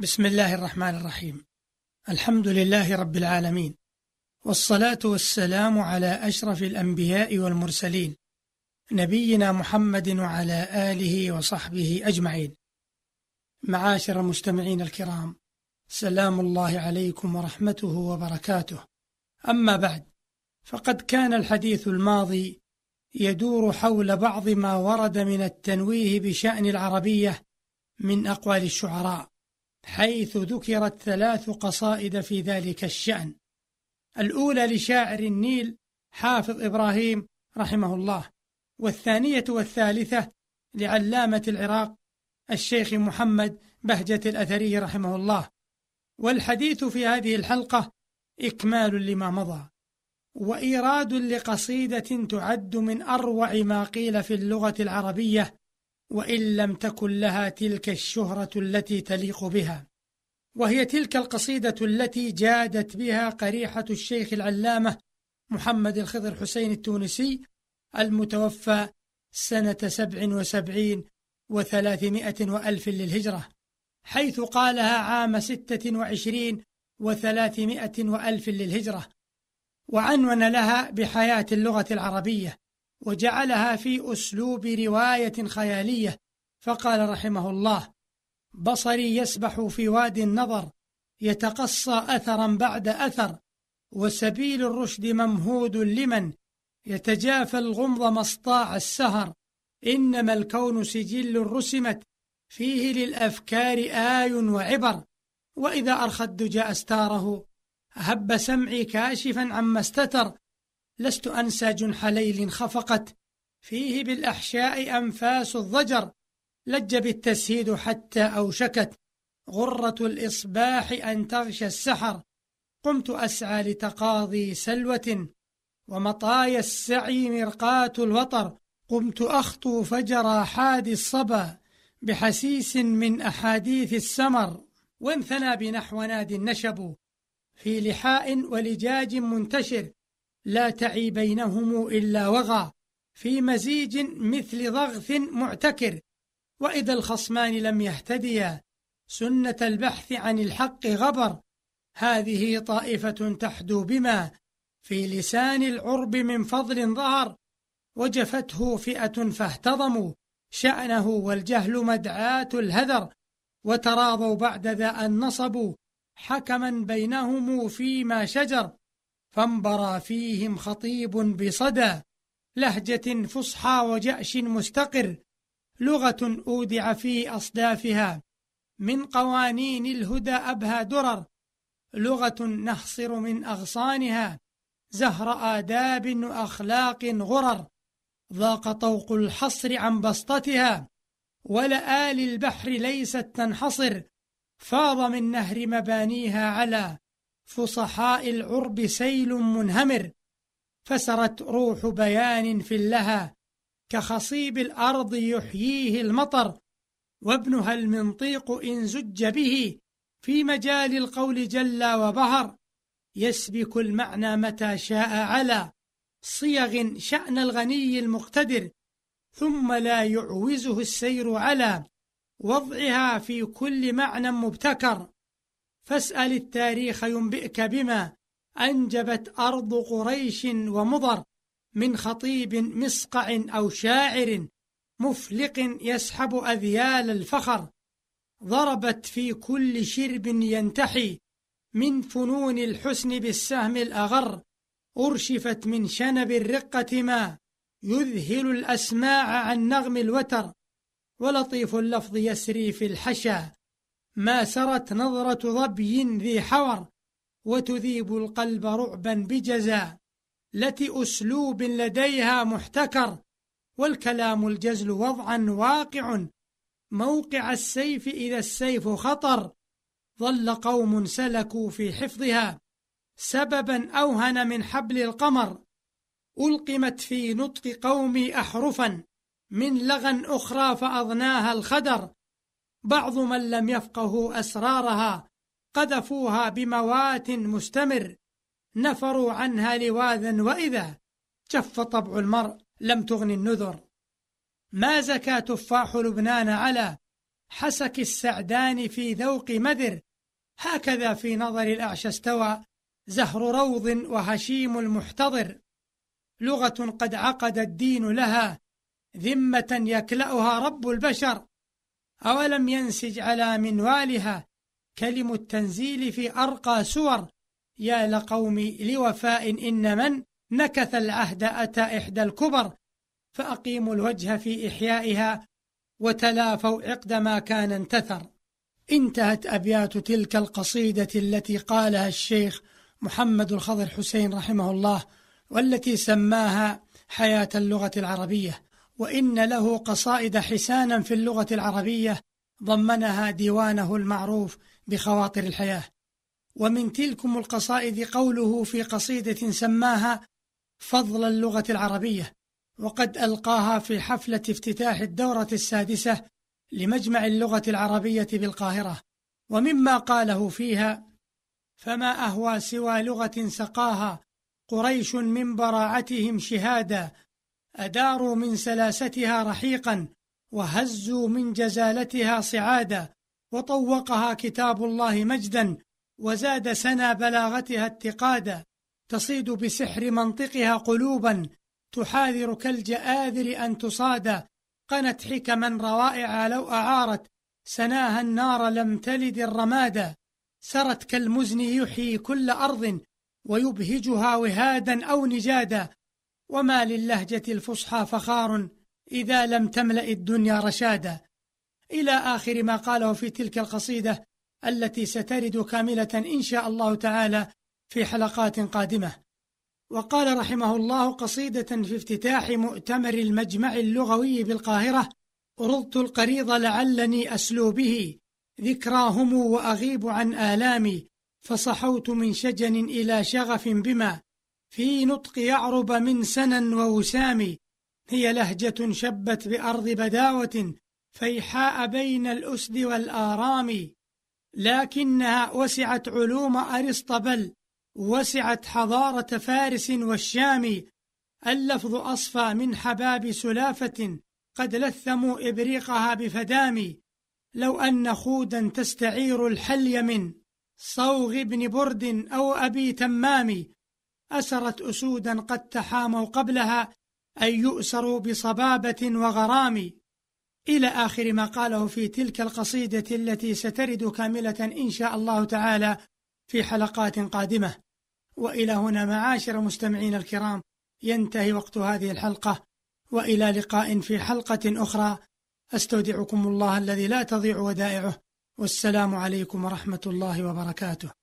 بسم الله الرحمن الرحيم. الحمد لله رب العالمين. والصلاة والسلام على أشرف الأنبياء والمرسلين نبينا محمد وعلى آله وصحبه أجمعين. معاشر المستمعين الكرام سلام الله عليكم ورحمته وبركاته. أما بعد فقد كان الحديث الماضي يدور حول بعض ما ورد من التنويه بشأن العربية من أقوال الشعراء. حيث ذكرت ثلاث قصائد في ذلك الشأن. الأولى لشاعر النيل حافظ إبراهيم رحمه الله والثانية والثالثة لعلامة العراق الشيخ محمد بهجة الأثري رحمه الله. والحديث في هذه الحلقة إكمال لما مضى وإيراد لقصيدة تعد من أروع ما قيل في اللغة العربية وإن لم تكن لها تلك الشهرة التي تليق بها. وهي تلك القصيدة التي جادت بها قريحة الشيخ العلامة محمد الخضر حسين التونسي المتوفى سنة سبع وسبعين وثلاثمائة وألف للهجرة حيث قالها عام ستة وعشرين وثلاثمائة وألف للهجرة وعنون لها بحياة اللغة العربية. وجعلها في أسلوب رواية خيالية فقال رحمه الله بصري يسبح في واد النظر يتقصى أثرا بعد أثر وسبيل الرشد ممهود لمن يتجافى الغمض مصطاع السهر إنما الكون سجل رسمت فيه للأفكار آي وعبر وإذا أرخى الدجى أستاره هب سمعي كاشفا عما استتر لست أنسى جنح ليل خفقت. فيه بالأحشاء أنفاس الضجر. لج بالتسهيد حتى أوشكت. غرة الإصباح أن تغشى السحر. قمت أسعى لتقاضي سلوة. ومطايا السعي مرقاة الوطر. قمت أخطو فجر حادي الصبا. بحسيس من أحاديث السمر. وانثنى بنحو ناد النشب. في لحاء ولجاج منتشر. لا تعي بينهم إلا وغى في مزيج مثل ضغث معتكر وإذا الخصمان لم يهتديا سنة البحث عن الحق غبر هذه طائفة تحدو بما في لسان العرب من فضل ظهر وجفته فئة فاهتضموا شأنه والجهل مدعاة الهذر وتراضوا بعد ذا أن نصبوا حكما بينهم فيما شجر. فانبرى فيهم خطيب بصدى لهجة فصحى وجأش مستقر لغة أودع في أصدافها. من قوانين الهدى أبهى درر لغة نحصر من أغصانها. زهر آداب وأخلاق غرر ضاق طوق الحصر عن بسطتها. ولآل البحر ليست تنحصر فاض من نهر مبانيها على. فصحاء العرب سيل منهمر فسرت روح بيان في اللها كخصيب الأرض يحييه المطر وابنها المنطيق إن زج به في مجال القول جل وبهر يسبك المعنى متى شاء على صيغ شأن الغني المقتدر ثم لا يعوزه السير على وضعها في كل معنى مبتكر. فاسأل التاريخ ينبئك بما أنجبت أرض قريش ومضر من خطيب مسقع أو شاعر مفلق يسحب أذيال الفخر. ضربت في كل شرب ينتحي من فنون الحسن بالسهم الأغر. أرشفت من شنب الرقة ما يذهل الأسماع عن نغم الوتر. ولطيف اللفظ يسري في الحشا. ما سرت نظرة ظبي ذي حور وتذيب القلب رعبا بجزا التي أسلوب لديها محتكر والكلام الجزل وضعا واقع. موقع السيف إذا السيف خطر ظل قوم سلكوا في حفظها. سببا أوهن من حبل القمر ألقمت في نطق قومي أحرفا. من لغى أخرى فأضناها الخدر بعض من لم يفقهوا أسرارها قذفوها بموات مستمر نفروا عنها لواذا وإذا جف طبع المرء لم تغن النذر. ما زكى تفاح لبنان على حسك السعدان في ذوق مذر؟ هكذا في نظر الأعشى استوى زهر روض وهشيم المحتضر. لغة قد عقد الدين لها ذمة يكلأها رب البشر. أولم ينسج على منوالها كلم التنزيل في أرقى سور. يا لقوم لوفاء إن من نكث العهد أتى إحدى الكبر. فأقيموا الوجه في إحيائها وتلافوا عقد ما كان انتثر. انتهت أبيات تلك القصيدة التي قالها الشيخ محمد الخضر حسين رحمه الله والتي سماها حياة اللغة العربية. وإن له قصائد حسانا في اللغة العربية ضمنها ديوانه المعروف بخواطر الحياة. ومن تلكم القصائد قوله في قصيدة سماها فضل اللغة العربية وقد ألقاها في حفلة افتتاح الدورة السادسة لمجمع اللغة العربية بالقاهرة. ومما قاله فيها فما أهوى سوى لغة سقاها قريش من براعتهم شهادا أداروا من سلاستها رحيقا وهزوا من جزالتها صعادا وطوقها كتاب الله مجدا وزاد سنا بلاغتها اتقادا. تصيد بسحر منطقها قلوبا تحاذر كالجآذر أن تصادى قنت حكما روائع لو أعارت سناها النار لم تلد الرمادا. سرت كالمزن يحيي كل أرض ويبهجها وهادا أو نجادا. وما للهجة الفصحى فخار إذا لم تملأ الدنيا رشادا. إلى آخر ما قاله في تلك القصيدة التي سترد كاملة إن شاء الله تعالى في حلقات قادمة. وقال رحمه الله قصيدة في افتتاح مؤتمر المجمع اللغوي بالقاهرة رضت القريض لعلني أسلو به ذكراهم وأغيب عن آلامي فصحوت من شجن إلى شغف بما في نطق يعرب من سنا ووسام هي لهجة شبت بأرض بداوة فيحاء بين الأسد والآرام. لكنها وسعت علوم أرسطبل وسعت حضارة فارس والشام. اللفظ أصفى من حباب سلافة قد لثموا إبريقها بفدام. لو أن خودا تستعير الحلي من صوغ ابن برد أو أبي تمام. أسرت أسودا قد تحاموا قبلها أن يؤسروا بصبابة وغرام. إلى آخر ما قاله في تلك القصيدة التي سترد كاملة إن شاء الله تعالى في حلقات قادمة. وإلى هنا معاشر مستمعين الكرام ينتهي وقت هذه الحلقة. وإلى لقاء في حلقة أخرى. أستودعكم الله الذي لا تضيع ودائعه. والسلام عليكم ورحمة الله وبركاته.